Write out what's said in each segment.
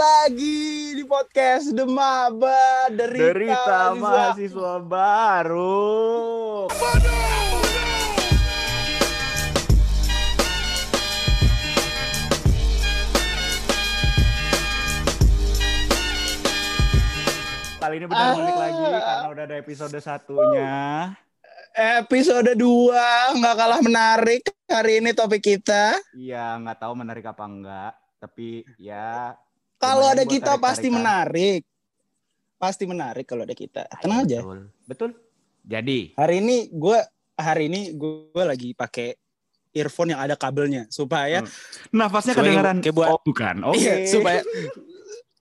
Lagi di podcast Demaba Derita, Derita Mahasiswa. baru. Kali ini benar balik Ah. lagi karena udah ada episode satunya. Episode 2 nggak kalah menarik hari ini topik kita. Iya, nggak tahu menarik apa enggak, tapi ya Kalau ada kita pasti tarik-tarikan. menarik. Pasti menarik kalau ada kita. Tenang aja. Betul. Betul. Jadi, Hari ini gue hari ini gue lagi pakai earphone yang ada kabelnya supaya Hmm. nafasnya Supaya kedengaran. kayak buat- oh, bukan. Oke. Iya, supaya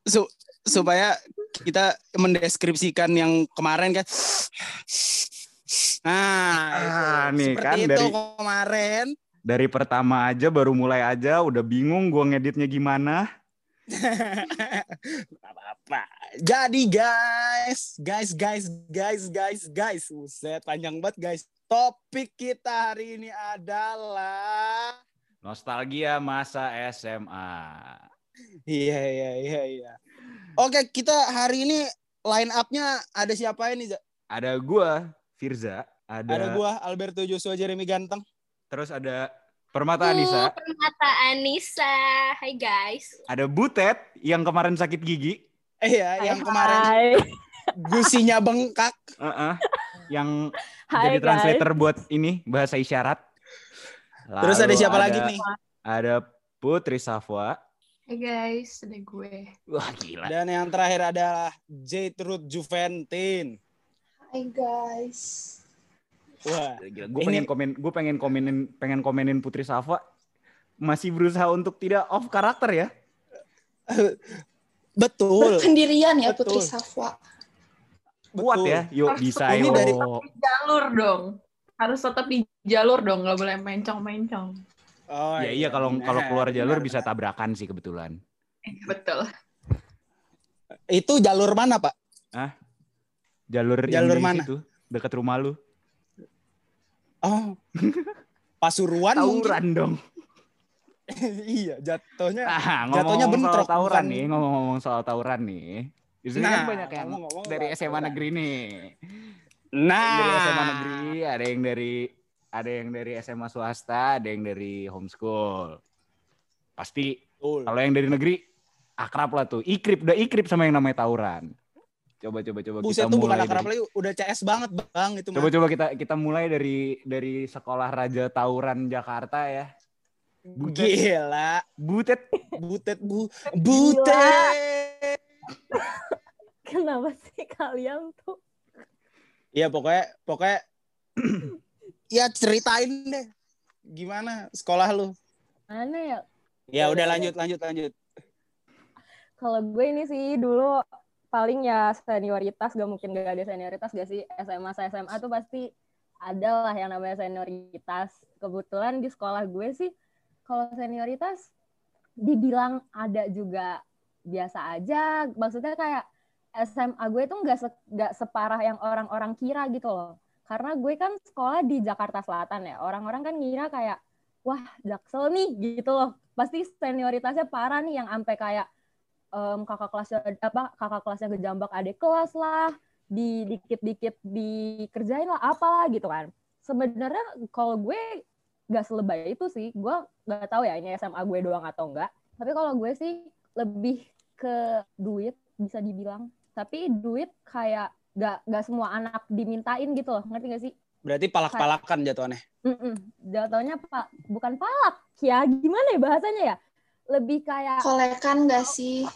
su- supaya kita mendeskripsikan yang kemarin kan. Nah, Ah, nih kan itu dari- kemarin. dari pertama aja baru mulai aja udah bingung gua ngeditnya gimana. Apa-apa. Jadi guys, guys, guys, guys, guys, guys, Buset, panjang banget guys. Topik kita hari ini adalah Nostalgia masa SMA. Iya, iya, iya, iya. Oke, kita hari ini line up-nya ada siapa ini? Za? Ada gua, Firza, ada, Ada gua Alberto Joshua Jeremy Ganteng. terus ada Permata Anissa, Permata Anissa. Hai guys. ada Butet yang kemarin sakit gigi, Eh ya, yang Hai, kemarin Hai, gusinya bengkak. uh-uh, yang Hai, jadi guys. translator buat ini bahasa isyarat. Terus ada Lalu siapa lagi nih? Ada Putri Safwa. Hai guys, ada gue. Wah gila. Dan yang terakhir adalah Jaitrud Juventin. Hai guys. Wah, Gila, gue Ini- pengen komen, gue pengen komenin, pengen komenin Putri Safa masih berusaha untuk tidak off karakter ya. betul. Sendirian ya Betul. Putri Safwa. Kuat ya, yuk Harus bisa ini yuk. dari- jalur dong. Harus tetap di jalur dong, nggak boleh mencong-mencong. Oh, ya iya kalau kalau benar, keluar jalur benar, bisa tabrakan sih kebetulan. Eh, Betul. Itu jalur mana, Pak? Jalur, yang Jalur di mana? situ, dekat rumah lu. Oh. Pasuruan mungkin. Tawuran dong. iya, jatuhnya. Ah, Jatuhnya soal bentrok, tawuran bukan- nih, ngomong-ngomong soal tawuran nih. Di sini Nah, kan banyak yang ngomong-ngomong dari soal SMA tawuran. negeri nih. Nah, Dari SMA negeri, ada yang dari ada yang dari SMA swasta, ada yang dari homeschool. Pasti kalau yang dari negeri akrab lah tuh. Ikrip udah ikrip sama yang namanya tawuran. Coba coba coba Buset kita tuh bukan mulai akrab dari, lagi, udah CS banget, Bang, itu. Coba coba kita kita mulai dari dari sekolah Raja Tawuran Jakarta ya. Butet. Gila. Butet Butet bu butet. Kenapa sih kalian tuh? Iya, pokoknya pokoknya ya ceritain deh. Gimana sekolah lu? Mana ya? Ya udah lanjut lanjut lanjut. Kalau gue ini sih dulu paling ya senioritas, gak mungkin gak ada senioritas gak sih? SMA sama SMA tuh pasti ada lah yang namanya senioritas. Kebetulan di sekolah gue sih kalau senioritas dibilang ada juga biasa aja. Maksudnya kayak SMA gue tuh nggak se- nggak separah yang orang-orang kira gitu loh. Karena gue kan sekolah di Jakarta Selatan ya. Orang-orang kan ngira kayak wah Jaksel nih gitu loh. Pasti senioritasnya parah nih yang sampai kayak em, kakak kelasnya apa kakak kelasnya kejambak adik kelas lah, di dikit-dikit dikerjain lah apalah gitu kan. Sebenarnya kalau gue nggak selebay itu sih. Gue nggak tahu ya ini SMA gue doang atau enggak. Tapi kalau gue sih lebih ke duit bisa dibilang. Tapi duit kayak nggak nggak semua anak dimintain gitu loh. Ngerti gak sih? Berarti palak-palakan jatuhannya. Mm-mm. Jatuhnya pak bukan palak ya gimana ya bahasanya ya lebih kayak Kolekan gak sih?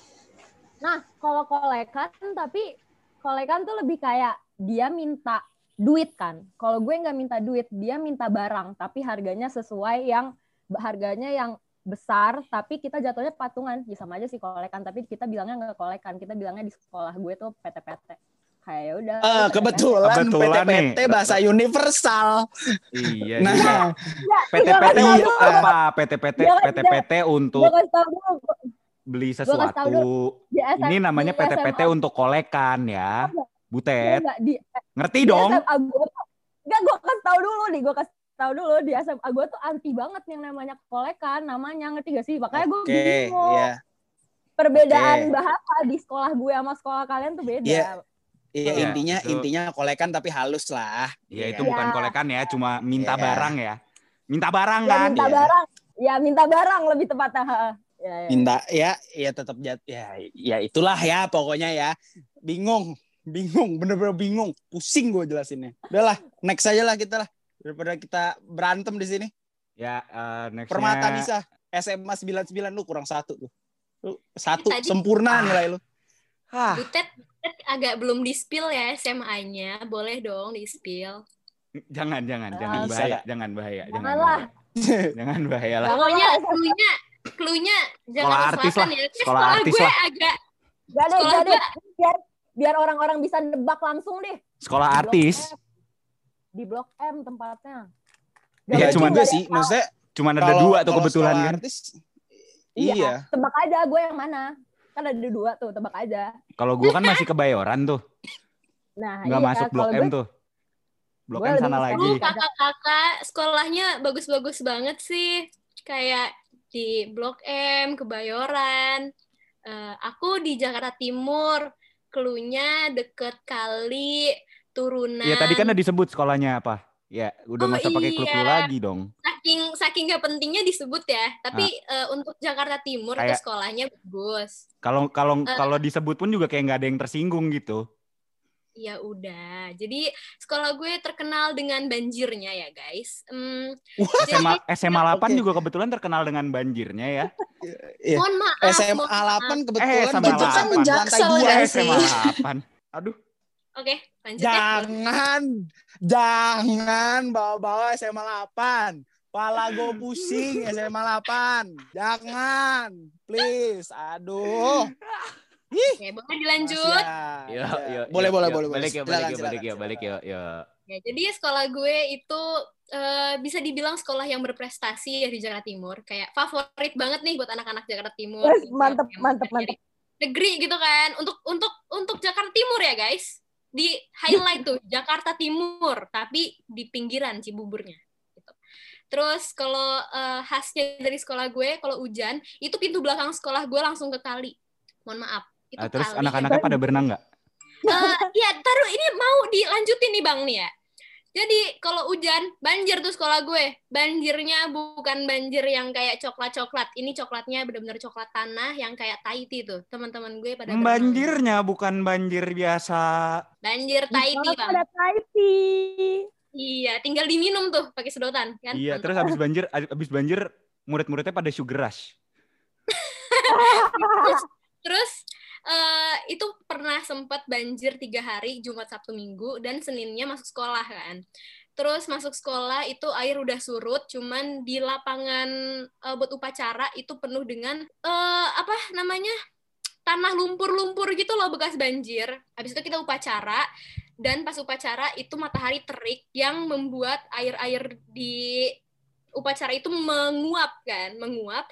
Nah kalau kolekan tapi kolekan tuh lebih kayak dia minta duit kan kalau gue nggak minta duit dia minta barang tapi harganya sesuai yang harganya yang besar tapi kita jatuhnya patungan ya sama aja sih kolekan tapi kita bilangnya nggak kolekan kita bilangnya di sekolah gue tuh PT-PT kayak ya udah PT-PT. kebetulan, Kebetulan nih. PT-PT bahasa universal. Iya. Nah, PT-PT kasih tahu untuk dulu. apa? PT-PT PT-PT untuk kasih beli sesuatu. Ini namanya PT-PT untuk kolekan ya. Iya, Butet. nggak, di Ngerti di dong? SMA gue enggak kasih tahu dulu nih gue kasih tahu dulu di SMA gue tuh anti banget yang namanya kolekan namanya ngerti gak sih makanya gue Oke, bingung ya. perbedaan Oke. bahasa di sekolah gue sama sekolah kalian tuh beda. Iya. Iya Iya, intinya itu. intinya kolekan tapi halus lah. Ya Iya itu kan? bukan Ya. kolekan ya, cuma minta Iya. barang ya. Minta barang Ya, kan? minta Iya. barang. Ya minta barang lebih tepatnya. Ya, ya. minta ya ya tetap jat ya ya itulah ya pokoknya ya bingung bingung bener-bener bingung pusing gue jelasinnya udahlah next aja lah kita lah daripada kita berantem di sini Ya, eh, nextnya permata Nisa SMA 99 lu kurang satu tuh lu satu Tadi- sempurna nilai lu Hah, Butet, Butet agak belum di spill ya SMA-nya. Boleh dong di spill. jangan jangan Ah, jangan bisa bahaya, jangan bahaya, jangan Janganlah. bahaya. Jangan bahaya lah. Pokoknya cluenya jangan Sekolah artis selatan lah, ya. sekolah Sekolah artis gue lah. agak Gak Sekolah gak deh. Biar, biar orang-orang bisa nebak langsung deh. Sekolah Di Blok artis, M. Di Blok M tempatnya. Iya, ya nggak ada sih tahu. maksudnya cuman ada kalau- dua tuh kebetulan sekolah kan. artis, Iya. iya Tebak aja gue yang mana. Kan ada dua tuh, tebak aja. Kalau gua kan masih kebayoran tuh, Nah, nggak iya, masuk Blok M gue- tuh. Blok gue M sana lagi. Oh, kakak-kakak sekolahnya bagus-bagus banget sih. Kayak di Blok M, Kebayoran. Eh, aku di Jakarta Timur. Klunya deket kali, turunan. Iya tadi kan udah disebut sekolahnya apa. Ya, udah Oh, nggak usah pakai klub-klub iya. lagi dong. Saking saking gak pentingnya disebut ya. Tapi eh, untuk Jakarta Timur itu. Kayak- sekolahnya bagus. Kalau kalau Eh. kalau disebut pun juga kayak nggak ada yang tersinggung gitu. Ya udah. Jadi sekolah gue terkenal dengan banjirnya ya guys. Hmm, jadi- SMA SMA 8 Oke. juga kebetulan terkenal dengan banjirnya ya. Iya. mohon maaf. SMA mohon maaf. 8 Eh, kebetulan SMA banjir kan 8. lantai Jaksel dua ya Eh, sih. SMA 8. Aduh. Oke, lanjut ya. Jangan, jangan bawa-bawa SMA 8. Pala gue pusing SMA 8. Jangan, please. Aduh. Oke, boleh dilanjut. Yo, boleh, yo, boleh, yo. boleh, boleh. Balik ya, balik ya, balik ya, balik ya, yo. Ya, jadi sekolah gue itu eh, bisa dibilang sekolah yang berprestasi ya di Jakarta Timur. Kayak favorit banget nih buat anak-anak Jakarta Timur. Gitu, mantep, mantep, dari mantep. Negeri gitu kan. Untuk untuk untuk Jakarta Timur ya guys. Di highlight tuh Jakarta Timur, tapi di pinggiran Cibuburnya. Gitu. Terus kalau eh, khasnya dari sekolah gue, kalau hujan, itu pintu belakang sekolah gue langsung ke kali. Mohon maaf. Itu Ah, terus kali. anak-anaknya pada berenang nggak? Eh, ya taruh ini mau dilanjutin nih bang nih ya. Jadi kalau hujan banjir tuh sekolah gue. Banjirnya bukan banjir yang kayak coklat-coklat. Ini coklatnya benar-benar coklat tanah yang kayak Tahiti tuh. Teman-teman gue pada berenang. Banjirnya bukan banjir biasa. Banjir Tahiti bang. ada Tahiti. Iya, tinggal diminum tuh pakai sedotan kan. Iya, Mantap. terus habis banjir habis banjir murid-muridnya pada sugar rush. terus, terus eh, itu pernah sempat banjir tiga hari Jumat Sabtu Minggu dan Seninnya masuk sekolah kan. Terus masuk sekolah itu air udah surut cuman di lapangan eh, buat upacara itu penuh dengan eh, apa namanya tanah lumpur-lumpur gitu loh bekas banjir. Habis itu kita upacara dan pas upacara itu matahari terik yang membuat air-air di upacara itu menguap kan menguap.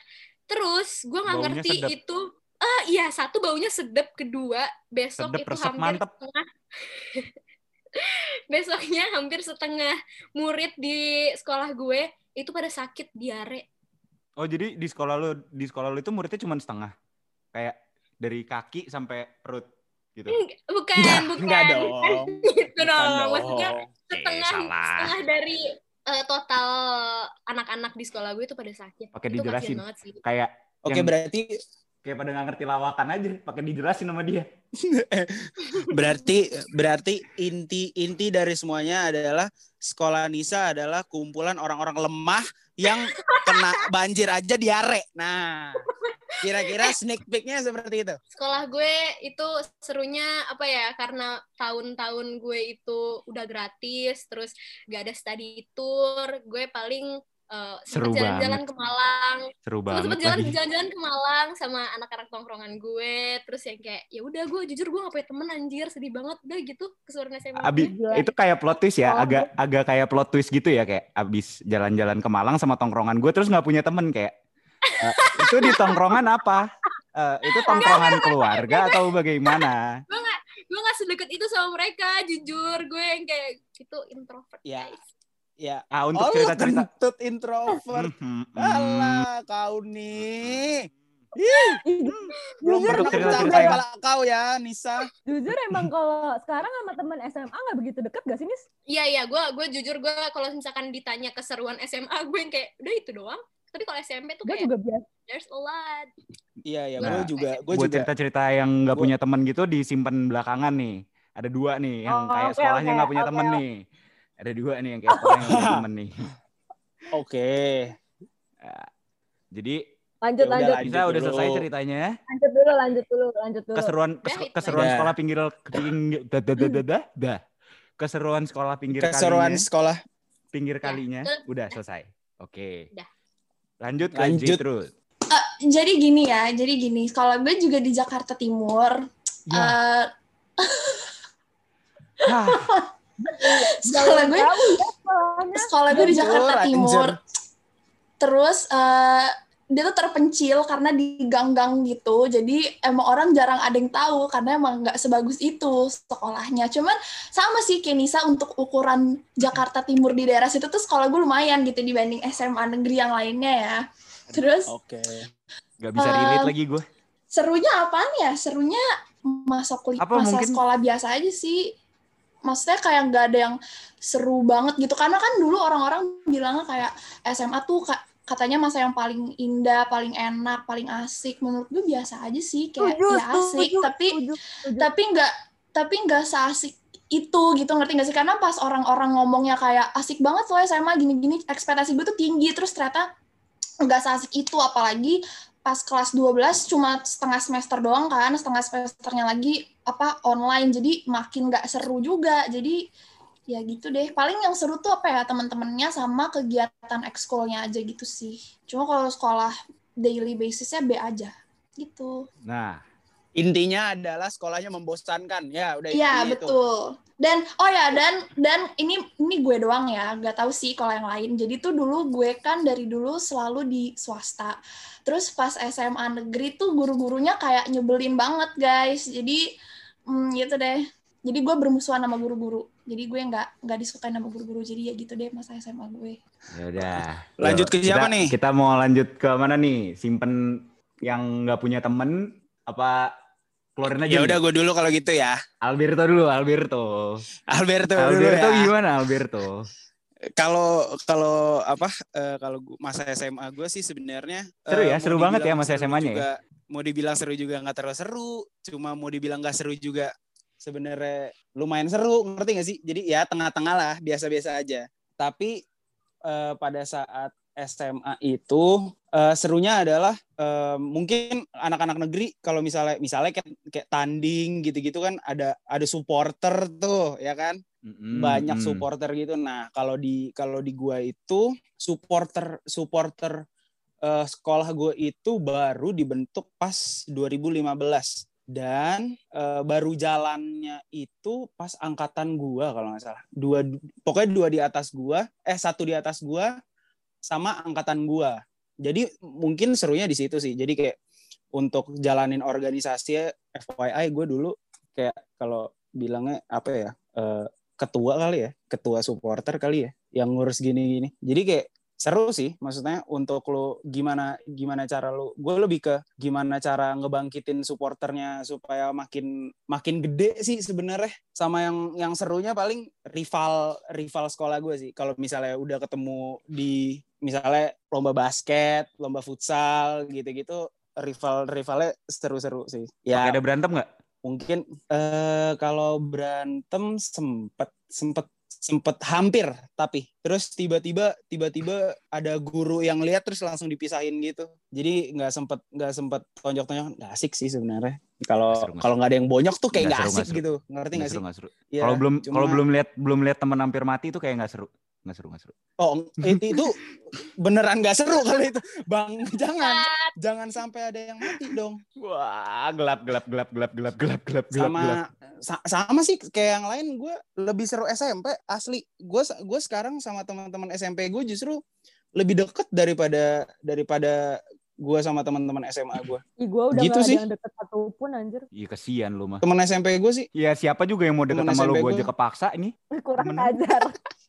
Terus gue nggak ngerti sedap. itu ah iya satu baunya sedap kedua besok Sedep, itu resep, hampir mantep. setengah besoknya hampir setengah murid di sekolah gue itu pada sakit diare Oh, jadi di sekolah lu di sekolah lu itu muridnya cuma setengah. Kayak dari kaki sampai perut gitu. Eng- bukan Enggak, bukan enggak dong. gitu Bukan dong dong. maksudnya Eh, setengah salah. setengah dari eh, total anak-anak di sekolah gue itu pada sakit Pakai itu dijelasin. kasihan banget sih Kayak Oke, yang berarti kayak pada nggak ngerti lawakan aja, pakai dijelasin sama dia. berarti berarti inti inti dari semuanya adalah sekolah Nisa adalah kumpulan orang-orang lemah yang kena banjir aja diare. Nah, kira-kira sneak peeknya seperti itu. sekolah gue itu serunya apa ya karena tahun-tahun gue itu udah gratis terus gak ada study tour gue paling eh, Seru sempet jalan-jalan banget. ke Malang Seru banget sempet jalan jalan-jalan ke Malang sama anak-anak tongkrongan gue terus yang kayak ya udah gue jujur gue gak punya temen anjir sedih banget udah gitu keseruan SMA Abi, gue. itu kayak plot twist ya, Oh, agak agak kayak plot twist gitu ya kayak abis jalan-jalan ke Malang sama tongkrongan gue terus nggak punya temen kayak eh, itu di tongkrongan apa? Eh, itu tongkrongan keluarga atau bagaimana? gue gak sedekat itu sama mereka jujur gue yang kayak itu introvert Ya. guys Ya. Ah untuk Oh, lu cerita-cerita. kentut introvert. Mhm, mhm. Alah, kau nih. Belum Jujur, cerita-cerita mencapai yang- kepala kau ya, Nisa. jujur emang kalau sekarang sama teman SMA nggak begitu deket gak sih Nis? Iya iya, gue gue jujur gue kalau misalkan ditanya keseruan SMA gue yang kayak udah itu doang. Tapi kalau SMP tuh Gue kayak juga biasa. there's a lot. Iya, iya, Nah, gue juga, gue juga. cerita-cerita yang nggak punya teman gitu disimpan belakangan nih. Ada dua nih yang Oh, kayak oke, sekolahnya nggak punya oke, temen oke. nih. Ada dua nih yang kayak nggak punya temen nih. Oke. Ya, Jadi Lanjut, Ya lanjut. bisa udah selesai ceritanya. Lanjut dulu, lanjut dulu, lanjut dulu. Keseruan Udah, kes- keseruan aja. sekolah pinggir pinggir dah dah dah dah dah, dah. Keseruan sekolah pinggir Keseruan kalinya. sekolah. Pinggir Ya, kalinya betul. udah selesai. Oke. Udah. Lanjut ke Lanjut. J terus. Eh, jadi gini ya, jadi gini. Kalau gue juga di Jakarta Timur. Ya. eh, Hah, sekolah gue ya sekolahnya. sekolah gue di Jakarta. Timur. Terus eh, dia tuh terpencil karena di gang-gang gitu. Jadi emang orang jarang ada yang tahu karena emang nggak sebagus itu sekolahnya. Cuman sama sih kayak Nisa untuk ukuran Jakarta Timur di daerah situ tuh sekolah gue lumayan gitu dibanding SMA negeri yang lainnya ya. Terus Oke. Gak bisa relate Eh, lagi gue. serunya apaan ya? Serunya masa kuliah, masa mungkin- sekolah biasa aja sih. Maksudnya kayak nggak ada yang seru banget gitu. Karena kan dulu orang-orang bilangnya kayak SMA tuh ka- katanya masa yang paling indah, paling enak, paling asik. Menurut gue biasa aja sih, kayak Setuju, ya asik. setuju, tapi setuju, setuju. tapi nggak tapi nggak seasik itu gitu ngerti nggak sih karena pas orang-orang ngomongnya kayak asik banget loh SMA gini-gini ekspektasi gue tuh tinggi terus ternyata nggak seasik itu apalagi pas kelas 12 cuma setengah semester doang kan setengah semesternya lagi apa online. Jadi makin nggak seru juga. Jadi ya gitu deh. Paling yang seru tuh apa ya teman-temannya sama kegiatan ekskulnya aja gitu sih. Cuma kalau sekolah daily basisnya B aja gitu. Nah, Intinya adalah sekolahnya membosankan. Ya, udah Iya itu. betul. Dan oh ya dan dan ini ini gue doang ya, nggak tahu sih kalau yang lain. Jadi tuh dulu gue kan dari dulu selalu di swasta. Terus pas SMA negeri tuh guru-gurunya kayak nyebelin banget guys. Jadi hmm, gitu deh. Jadi gue bermusuhan sama guru-guru. Jadi gue nggak nggak disukain sama guru-guru. Jadi ya gitu deh masa SMA gue. ya udah. Lanjut ke siapa kita- nih? Kita mau lanjut ke mana nih? Simpen yang nggak punya temen apa keluarin aja? Ya udah gue dulu kalau gitu ya. Alberto dulu, Alberto. Alberto, dulu Alberto ya. gimana Alberto? Kalau kalau apa eh, kalau masa SMA gue sih sebenarnya Seru eh, ya, mau seru banget ya masa SMA-nya ya? juga, Mau dibilang seru juga nggak terlalu seru, cuma mau dibilang nggak seru juga sebenarnya lumayan seru, ngerti gak sih? Jadi ya tengah-tengah lah, biasa-biasa aja. Tapi eh, pada saat SMA itu eh, serunya adalah eh, mungkin anak-anak negeri kalau misalnya misalnya kayak, kayak tanding gitu-gitu kan ada ada supporter tuh ya kan Mm-mm, banyak supporter gitu. Nah, kalau di kalau di gua itu supporter supporter eh, sekolah gua itu baru dibentuk pas 2015 dan eh, baru jalannya itu pas angkatan gua kalau nggak salah. Dua pokoknya dua di atas gua, eh satu di atas gua sama angkatan gua. Jadi mungkin serunya di situ sih. Jadi kayak untuk jalanin organisasi FYI gue dulu kayak kalau bilangnya apa ya? eh, ketua kali ya, ketua supporter kali ya, yang ngurus gini-gini. Jadi kayak seru sih, maksudnya untuk lo gimana gimana cara lo, gue lebih ke gimana cara ngebangkitin supporternya supaya makin makin gede sih sebenarnya. Sama yang yang serunya paling rival rival sekolah gue sih. Kalau misalnya udah ketemu di misalnya lomba basket, lomba futsal gitu-gitu, rival rivalnya seru-seru sih. Ya Oke, ada berantem nggak? mungkin eh kalau berantem sempet sempet sempet hampir tapi terus tiba-tiba tiba-tiba ada guru yang lihat terus langsung dipisahin gitu jadi nggak sempet nggak sempet tonjok-tonjok nggak asik sih sebenarnya kalau kalau nggak ada yang bonyok tuh kayak Nggak asik seru. gitu ngerti Nggak seru, sih seru. Iya, Kalau belum cuma- kalau belum lihat belum lihat temen hampir mati itu kayak nggak seru nggak seru nggak seru oh itu, itu beneran nggak seru kalau itu bang jangan jangan sampai ada yang mati dong wah gelap gelap gelap gelap gelap gelap gelap sama gelap. Sa sama sih kayak yang lain gue lebih seru SMP asli gue gue sekarang sama teman-teman SMP gue justru lebih deket daripada daripada gue sama teman-teman SMA gue. Ih, gue udah gitu gak sih. ada yang deket satupun anjir. Iya kesian lu mah. Teman SMP gue sih. Iya siapa juga yang mau deket temen sama lu gue aja kepaksa ini. Kurang ajar.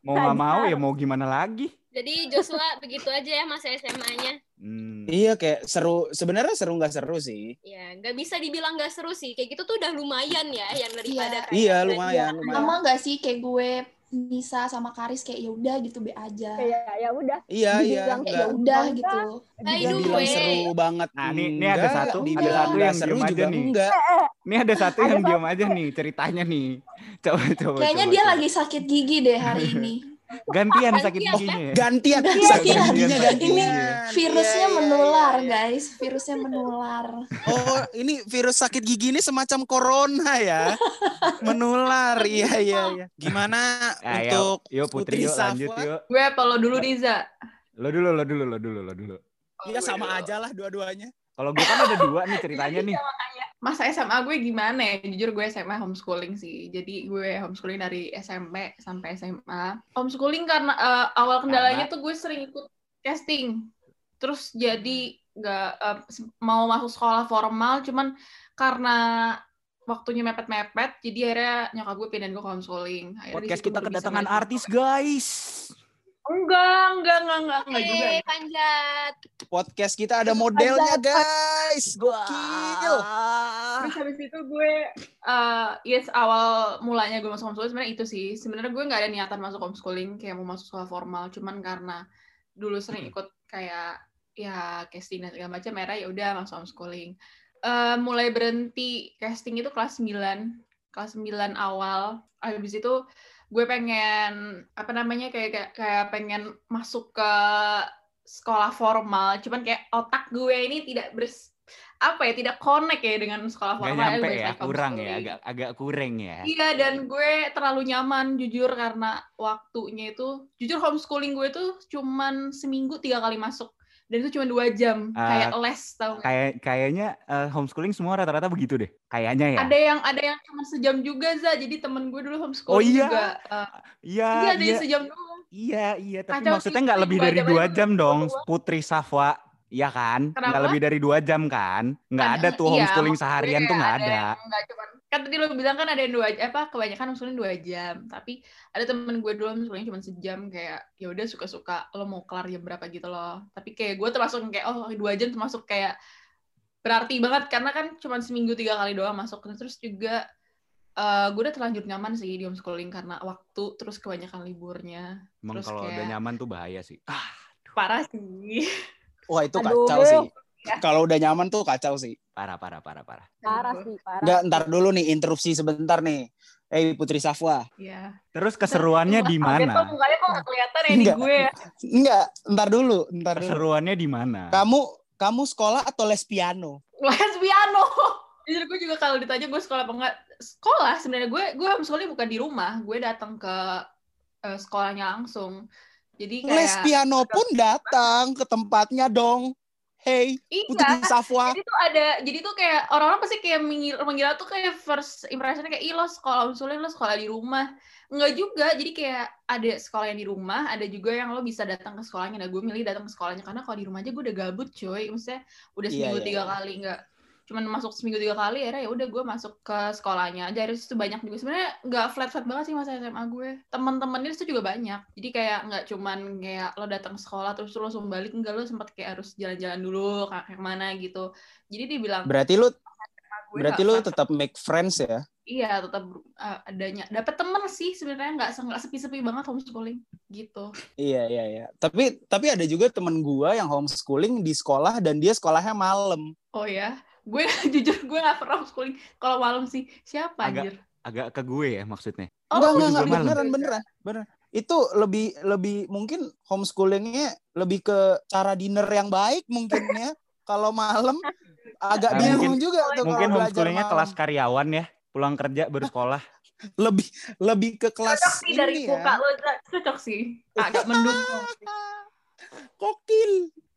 Mau nggak mau ya mau gimana lagi? Jadi Joshua begitu aja ya masa SMA-nya. Hmm. Iya kayak seru sebenarnya seru nggak seru sih. Ya, nggak bisa dibilang nggak seru sih. Kayak gitu tuh udah lumayan ya yang daripada Iya belajar. lumayan lumayan. Sama nggak sih kayak gue Nisa sama Karis kayak ya udah gitu be aja. kayak ya udah Iya iya. Dibilang Kayak ya udah gitu. By nggak the bilang way. seru banget. Nah, ini- ini ada satu- dibilang ada satu yang seru diem aja juga nih. enggak. Ini ada satu yang diam aja nih ceritanya nih. Coba coba. Kayaknya coba, dia coba. lagi sakit gigi deh hari ini. gantian sakit Gantian, giginya. ya? Gantian, Gantian. sakit giginya Gantian. gantian. Ini Virusnya Iya, iya, menular iya, iya. guys, virusnya menular. Oh, ini virus sakit gigi ini semacam corona ya. Menular. Iya, iya, iya. Gimana untuk yuk Putri, yuk Safwa? lanjut yuk. Gue apa lo dulu Riza? Lo dulu, lo dulu, lo dulu, lo dulu. Ya sama aja lah dua-duanya. Kalau gue kan ada dua nih ceritanya nih. Masa SMA gue gimana ya? Jujur gue SMA homeschooling sih. Jadi gue homeschooling dari SMP sampai SMA. Homeschooling karena eh, awal kendalanya tuh gue sering ikut casting. Terus jadi nggak eh, mau masuk sekolah formal, cuman karena waktunya mepet-mepet, jadi akhirnya nyokap gue pindahin gue homeschooling. Akhirnya Podcast kita kedatangan artis, guys. Enggak, enggak, enggak, enggak, enggak juga. Eh, panjat. Podcast kita ada modelnya, guys. Gokil. Terus habis itu gue, eh yes awal mulanya gue masuk homeschooling sebenarnya itu sih. Sebenarnya gue nggak ada niatan masuk homeschooling kayak mau masuk sekolah formal, cuman karena dulu sering ikut kayak ya casting dan segala macam, era ya udah masuk homeschooling. Eh mulai berhenti casting itu kelas 9, kelas 9 awal. Habis itu gue pengen apa namanya kayak kayak, kayak pengen masuk ke sekolah formal, cuman kayak otak gue ini tidak bers apa ya tidak connect ya dengan sekolah Gak formal. nyampe balik ya, kurang ya, agak agak kurang ya. Iya dan gue terlalu nyaman jujur karena waktunya itu jujur homeschooling gue tuh cuman seminggu tiga kali masuk dan itu cuma dua jam Ah, kayak les tau? Kayak kayaknya eh, homeschooling semua rata-rata begitu deh. Kayaknya ya. Ada yang ada yang cuma sejam juga za jadi temen gue dulu homeschooling Oh, iya? juga. eh, Iya, iya ada iya. yang sejam doang. Iya, iya, tapi Kacau maksudnya nggak lebih dari jam dua jam masuk dong. Putri Safwa. Iya kan? Nggak lebih dari dua jam kan? Nggak Ada- ada tuh iya, homeschooling maksud seharian tuh nggak ada. nggak cuman kan tadi lo bilang kan ada yang dua apa kebanyakan homeschooling dua jam tapi ada temen gue dulu homeschooling cuma sejam kayak ya udah suka-suka lo mau kelar jam berapa gitu loh tapi kayak gue termasuk kayak oh dua jam termasuk kayak berarti banget karena kan cuma seminggu tiga kali doang masuk terus juga eh, gue udah terlanjur nyaman sih di homeschooling karena waktu terus kebanyakan liburnya Emang Terus kalau udah kayak- nyaman tuh bahaya sih. Ah, parah sih Wah, itu Aduh. kacau sih. Kalau udah nyaman tuh kacau sih. parah, parah, parah, parah. parah sih parah Enggak, ntar dulu nih interupsi sebentar nih. Eh Putri Safwa. ya Terus keseruannya di Kaget kok mana? mukanya kok nggak kelihatan ya di Enggak. gue ya Enggak, ntar dulu, ntar dulu. Keseruannya di mana? Kamu kamu sekolah atau les piano? les piano. Jujur gue juga kalau ditanya gue sekolah apa enggak, sekolah sebenarnya gue gue homeschooling bukan di rumah, gue datang ke eh, sekolahnya langsung. Jadi kayak Les piano pun datang ke tempatnya dong. Hey, Putri iya. Safwa. Jadi tuh ada, jadi tuh kayak orang-orang pasti kayak mengil, mengira tuh kayak first impressionnya kayak, ih lo sekolah homeschooling, lo sekolah di rumah. Enggak juga, jadi kayak ada sekolah yang di rumah, ada juga yang lo bisa datang ke sekolahnya. Nah gue milih datang ke sekolahnya, karena kalau di rumah aja gue udah gabut coy. Maksudnya udah Iya, seminggu iya, tiga iya. kali, enggak cuman masuk seminggu tiga kali ya udah gue masuk ke sekolahnya. Aja dari situ banyak juga. Sebenarnya nggak flat flat banget sih masa SMA gue. Teman-temannya itu juga banyak. Jadi kayak nggak cuman kayak lo datang sekolah terus lo langsung balik enggak lo sempat kayak harus jalan-jalan dulu ke ke mana gitu. Jadi dibilang Berarti gue berarti flat- tetap make friends ya? iya tetap uh, adanya dapat temen sih sebenarnya. Nggak nggak sepi-sepi banget homeschooling gitu. Iya, iya, iya. Tapi tapi ada juga temen gua yang homeschooling di sekolah dan dia sekolahnya malam. oh ya gue jujur gue nggak pernah homeschooling kalau malam sih siapa Agak- anjir Agak ke gue ya maksudnya. oh enggak, enggak, enggak, malam. beneran, beneran, beneran. Itu lebih lebih mungkin homeschoolingnya lebih ke cara dinner yang baik mungkin ya. Kalau malam agak Ah, bingung mungkin- juga tuh Mungkin homeschoolingnya malam. kelas karyawan ya. Pulang kerja baru sekolah. lebih lebih ke kelas cocok sih dari muka ya. lo Zak. cocok sih agak mendukung Kokil.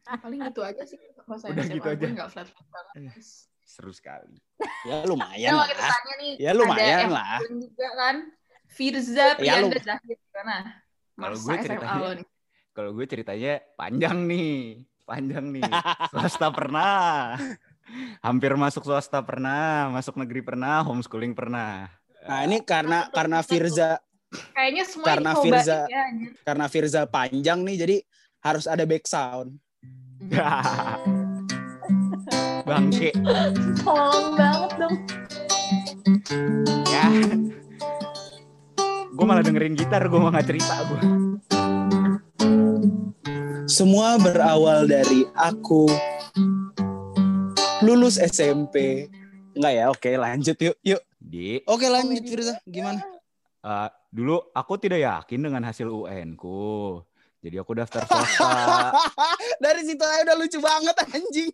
Paling gitu aja sih kalau saya Udah SMA gitu aja. nggak flat flat banget Eh. Seru sekali. Ya Ya, lumayan lah. tanya nih, Ya, lumayan ada lah. juga kan. Firza, Ya, Prianda, lu- Zahid? Kalau gue ceritanya-. Kalau gue ceritanya panjang nih. Panjang nih. Swasta pernah. Hampir masuk swasta pernah, masuk negeri pernah, homeschooling pernah. Nah, ini karena karena Firza Kayaknya semua Karena Firza- ya. Karena Firza panjang nih, jadi harus ada back sound. Bangke. Tolong banget dong. Ya. Gue malah dengerin gitar, gue mau nggak cerita gue. Semua berawal dari aku lulus SMP. Enggak ya, oke lanjut yuk. Yuk. Di Oke lanjut Firza, gimana? eh, dulu aku tidak yakin dengan hasil UN ku. Jadi aku daftar swasta. Dari situ aja udah lucu banget anjing.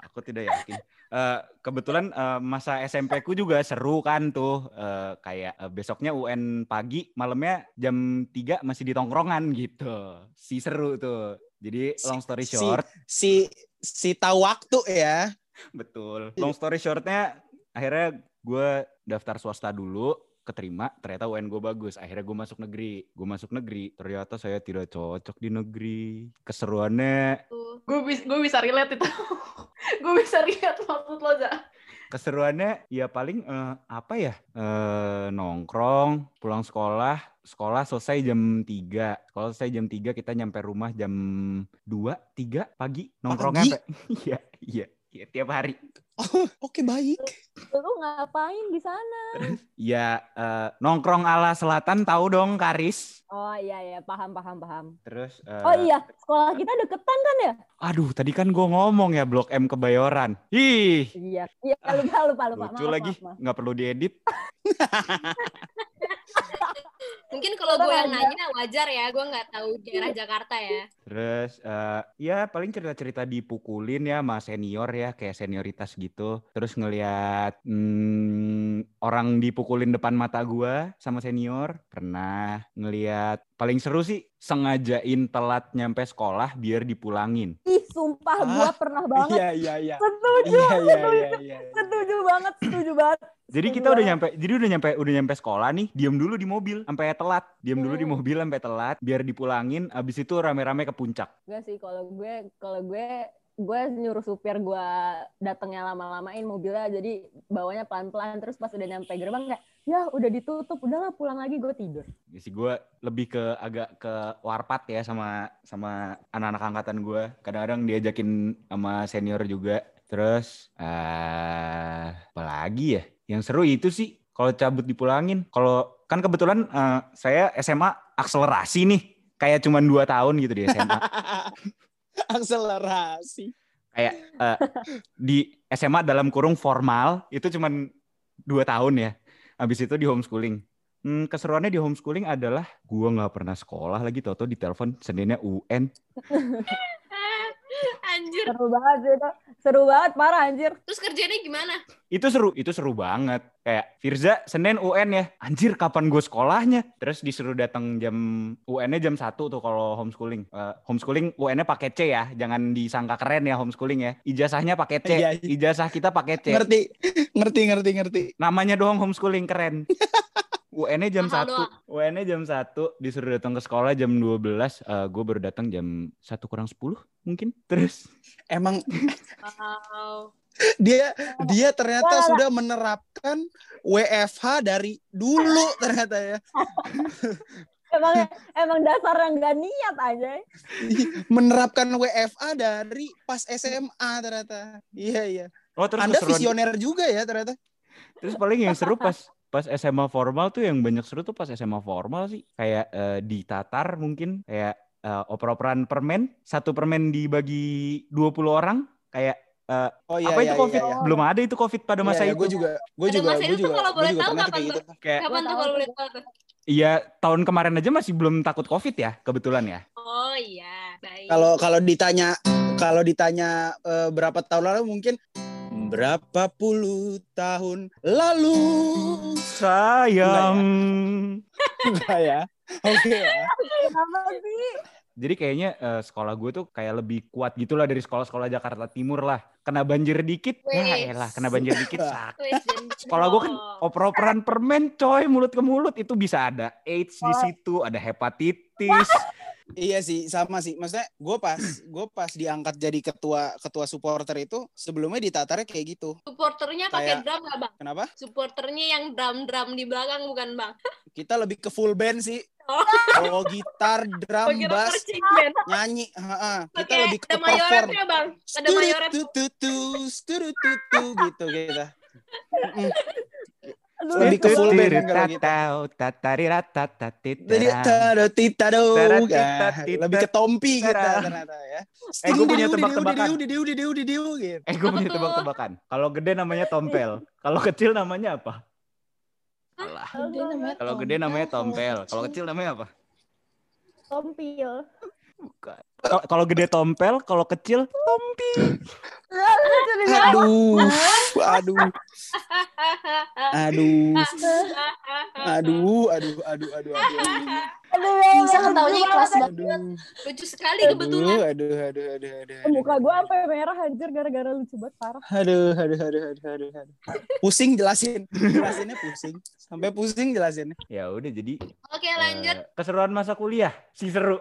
aku tidak yakin. Eh, kebetulan eh, masa SMP ku juga seru kan tuh. Eh, kayak eh, besoknya UN pagi, malamnya jam 3 masih di tongkrongan gitu. Si seru tuh. Jadi Si- long story si- short, Si si tahu waktu ya. betul. Long story shortnya akhirnya gue daftar swasta dulu, keterima, ternyata UN gue bagus. Akhirnya gue masuk negeri. Gue masuk negeri, ternyata saya tidak cocok di negeri. Keseruannya. Gue bisa, gue bisa relate itu. gue bisa relate maksud lo, Za. keseruannya ya paling eh, apa ya eh, nongkrong pulang sekolah sekolah selesai jam 3 sekolah selesai jam 3 kita nyampe rumah jam 2 3 pagi nongkrongnya sampai iya iya iya tiap hari Oh, oke baik. Lu ngapain di sana? ya eh, nongkrong ala selatan tahu dong Karis Oh iya iya paham paham paham. terus eh, Oh iya sekolah kita deketan kan ya? aduh tadi kan gue ngomong ya blok M kebayoran ih Iya iya lupa lupa lupa. lucu Maaf, lagi maaf, maaf. nggak perlu diedit Mungkin kalau gue yang nanya wajar ya, gue nggak tahu daerah Jakarta ya. Terus eh ya paling cerita-cerita dipukulin ya sama senior ya kayak senioritas gitu. Terus ngelihat hmm, orang dipukulin depan mata gua sama senior. Pernah ngelihat paling seru sih sengajain telat nyampe sekolah biar dipulangin. Ih sumpah Ah, gua pernah banget. Iya iya iya. Setuju, Iya iya setuju, iya iya. setuju banget, setuju banget. Jadi Setuju kita udah nyampe jadi udah nyampe udah nyampe sekolah nih, diem dulu di mobil sampai telat. Diem dulu di Hmm. mobil sampai telat biar dipulangin abis itu rame-rame ke puncak. Enggak sih kalau gue kalau gue gue nyuruh supir gue datangnya lama-lamain mobilnya jadi bawanya pelan-pelan terus pas udah nyampe gerbang kayak ya udah ditutup udahlah pulang lagi gue tidur Ya sih gue lebih ke agak ke warpat ya sama sama anak-anak angkatan gue. Kadang-kadang diajakin sama senior juga. Terus eh apa lagi ya? Yang seru itu sih kalau cabut dipulangin. Kalau kan kebetulan eh, saya SMA akselerasi nih. Kayak cuman dua tahun gitu di SMA. Akselerasi. Kayak eh, di SMA dalam kurung formal itu cuman dua tahun ya. Habis itu di homeschooling. Hmm, keseruannya di homeschooling adalah gua nggak pernah sekolah lagi toto di telepon Seninnya UN. Anjir. seru banget itu seru banget parah anjir Terus kerjanya gimana? Itu seru, itu seru banget. Kayak Firza Senin UN ya. Anjir kapan gue sekolahnya? Terus disuruh datang jam UN-nya jam 1 tuh kalau homeschooling. Eh, homeschooling UN-nya pakai C ya. Jangan disangka keren ya homeschooling ya. Ijazahnya pakai C. Iya, iya. Ijazah kita pakai C. Ngerti, ngerti, ngerti, ngerti. Namanya doang homeschooling keren. UN-nya jam Mahal 1. UN-nya jam 1, disuruh datang ke sekolah jam 12. Eh gue baru datang jam 1 kurang 10 mungkin. Terus Emang Wow. dia dia ternyata Wah. sudah menerapkan WFH dari dulu ternyata ya. emang emang dasar yang gak niat aja Menerapkan WFH dari pas SMA ternyata. Iya, iya. oh terus Anda keseruan- visioner juga ya ternyata. Terus paling yang seru pas pas SMA formal tuh yang banyak seru tuh pas SMA formal sih. Kayak eh, di Tatar mungkin kayak eh, oper-operan permen, satu permen dibagi 20 orang kayak eh, Oh apa itu Covid? Iya, iya. Belum ada itu Covid pada masa Iya, itu. Gue juga, gue Pada juga, masa gue itu tuh juga, kalau boleh tahu kapan tuh? gitu. Kayak Kapan tuh kalau boleh tahu tuh? iya tahun kemarin aja masih belum takut Covid ya kebetulan ya. Oh iya, baik. Kalau kalau ditanya kalau ditanya eh, berapa tahun lalu mungkin berapa puluh tahun lalu Sayang. enggak ya oke ya kenapa sih Jadi kayaknya eh, sekolah gue tuh kayak lebih kuat gitu lah dari sekolah-sekolah Jakarta Timur lah. Kena banjir dikit, ya Wih. elah kena banjir dikit sak. Wis, dan- Sekolah gue kan oper-operan permen coy mulut ke mulut itu bisa ada AIDS di situ, ada hepatitis, Iya sih, sama sih. Maksudnya gue pas gue pas diangkat jadi ketua ketua supporter itu sebelumnya ditatarnya kayak gitu. Supporternya pakai Kayak- drum nggak bang? Kenapa? Supporternya yang drum-drum di belakang bukan bang? Kita lebih ke full band sih. Oh. Oh, gitar, drum, kira bass, band. nyanyi. Ha-ha. Kita Pakai lebih ke ada perform. mayoretnya bang. Ada mayoret. Tututu, tututu, gitu kita. Mm-mm. Aduh, Lebih ke full band kan kalau gitu. Jadi lebih ke tompi kita ternyata ya. Eh, gua punya tebak-tebakan. gitu. Eh, gue punya tebak-tebakan. Kalau gede namanya tompel. Kalau kecil namanya apa? Alah. Kalau gede namanya tompel. Kalau kecil namanya apa? Tompil. Bukan. Kalau- gede tompel, kalau kecil tompi. Aduh, aduh, aduh, aduh, aduh, aduh, aduh, aduh, Aduh, Bisa ketawanya ikhlas banget. aduh, Lucu sekali aduh, kebetulan. aduh, aduh, aduh, aduh, Muka gue sampai merah anjir gara-gara lucu banget parah. aduh, aduh, aduh, aduh, aduh, aduh. Pusing jelasin, jelasinnya pusing, sampai pusing jelasinnya. Ya udah jadi Oke lanjut. eh, keseruan masa kuliah. Si seru.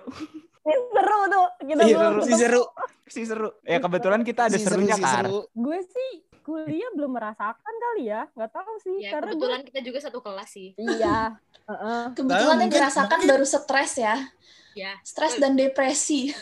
Seru tuh. Kita Iya, belum si seru, Si seru. Ya kebetulan kita ada si seru, serunya si kan. seru. Gue sih kuliah belum merasakan kali ya. Nggak tahu sih. Ya karena gue kebetulan kita juga satu kelas sih. Iya. Heeh. Kebetulan yang mungkin- dirasakan mungkin- baru stres ya. Ya. Stres dan depresi.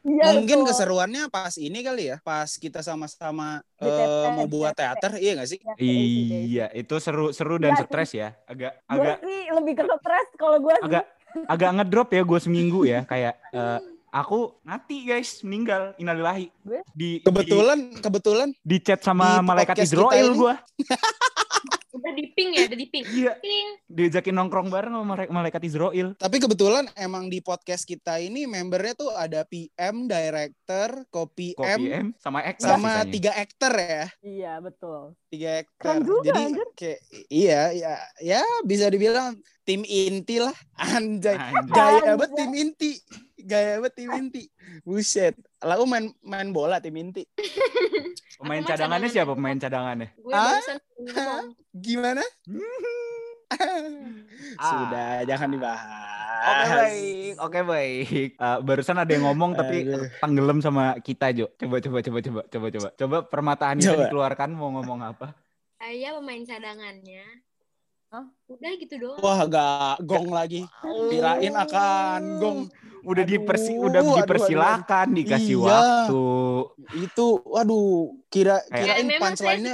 Iya, Mungkin betul. keseruannya pas ini kali ya, pas kita sama-sama eh, TT, mau buat teater, iya gak sih? Ya, kayak gitu. Iya, itu seru seru dan Iya, stres ya. Agak Gue agak sih lebih ke stres kalau gue sih. agak agak ngedrop ya gue seminggu ya kayak eh, aku mati guys meninggal innalillahi Gue- di Kebetulan, kebetulan di, di chat sama di malaikat Israel gue Udah di ping ya, udah di ping. iya Ping. diajakin nongkrong bareng sama malaikat, Israel Tapi kebetulan emang di podcast kita ini membernya tuh ada PM, director, copy Kopi M, M sama X sama tiga aktor ya. Iya, betul. Tiga aktor. Keren juga, Jadi anjir. kayak iya, ya, ya bisa dibilang tim inti lah. Anjay. Anjay. Gaya Anjay. banget tim inti. Gaya banget tim inti. Buset. Lalu main main bola tim inti. pemain cadangannya cadangan siapa pemain cadangannya Gue Ah? Gimana? Sudah, Ah. jangan dibahas. Oke baik, oke baik. Eh, barusan ada yang ngomong tapi Aduh. tenggelam sama kita Jo. Coba coba coba coba coba coba. Coba permataan itu Coba. dikeluarkan mau ngomong apa? Saya pemain cadangannya. Hah? Udah gitu doang. Wah, gak gong lagi. Kirain akan gong. Udah Aduh, dipersi udah aduh, aduh, dipersilakan dikasih Iya. waktu. Itu, waduh, kira Ya, kirain saya punchline-nya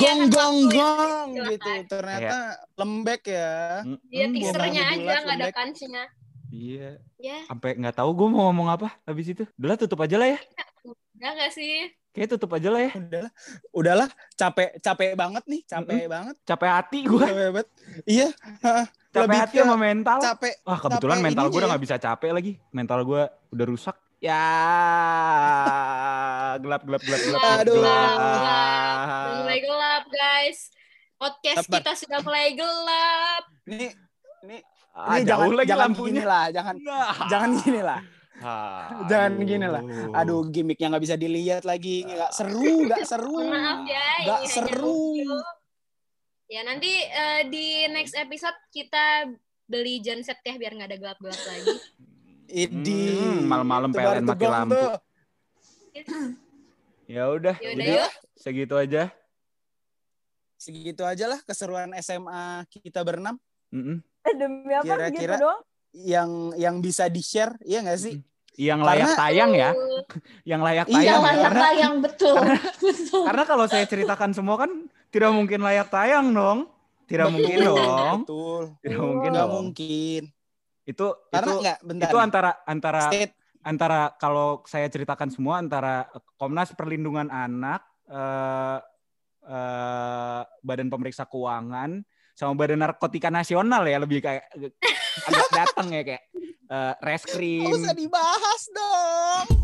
gong gong yang gong gitu. Ternyata lembek ya. Mm, Dia mm, teasernya aja nggak ada kansnya. Iya, Ya, sampai nggak tahu gue mau ngomong apa habis itu. Udahlah tutup aja lah ya. udah nggak sih? Kayak tutup aja lah ya. Udahlah, udahlah, capek capek banget nih, capek banget. Capek hati gue. Capek banget. Iya, Capek lebih hati ke sama mental. capek. Wah kebetulan capek mental gue udah ya. nggak bisa capek lagi. Mental gue udah rusak. Ya gelap gelap gelap gelap. Aduh. Gelap, gelap. mulai gelap, guys. Podcast Sabar. kita sudah mulai gelap. Nih, nih, Ah, ini jauh jangan lagi jangan lampunya. gini lah, jangan Nah. jangan gini lah. Aduh. Jangan gini lah. Aduh, gimmicknya nggak bisa dilihat lagi, nggak seru, nggak seru. Maaf ya, Nggak ini hanya seru. Ya nanti eh, di next episode kita beli genset ya biar nggak ada gelap-gelap lagi. Idi. Hmm, malam-malam PLN mati lampu. tuh. Ya udah, Ya udah jadi yuk. segitu aja. Segitu aja lah keseruan SMA kita berenam Mm-mm. Eh, demi apa Kira-kira- gitu doang? Yang yang bisa di-share, iya nggak sih? Yang layak Karena- tayang ya, yang layak Iya, tayang. Yang ya. layak Karena, tayang betul. betul. karena kalau saya ceritakan semua kan tidak mungkin layak tayang dong. Tidak mungkin dong. Betul. Tidak mungkin Nggak dong. mungkin. Itu Karena itu nggak bentar. itu antara antara State. antara kalau saya ceritakan semua antara Komnas Perlindungan Anak, eh, eh, Badan Pemeriksa Keuangan, sama Badan Narkotika Nasional ya lebih kayak agak datang ya kayak eh, reskrim. Usah dibahas dong.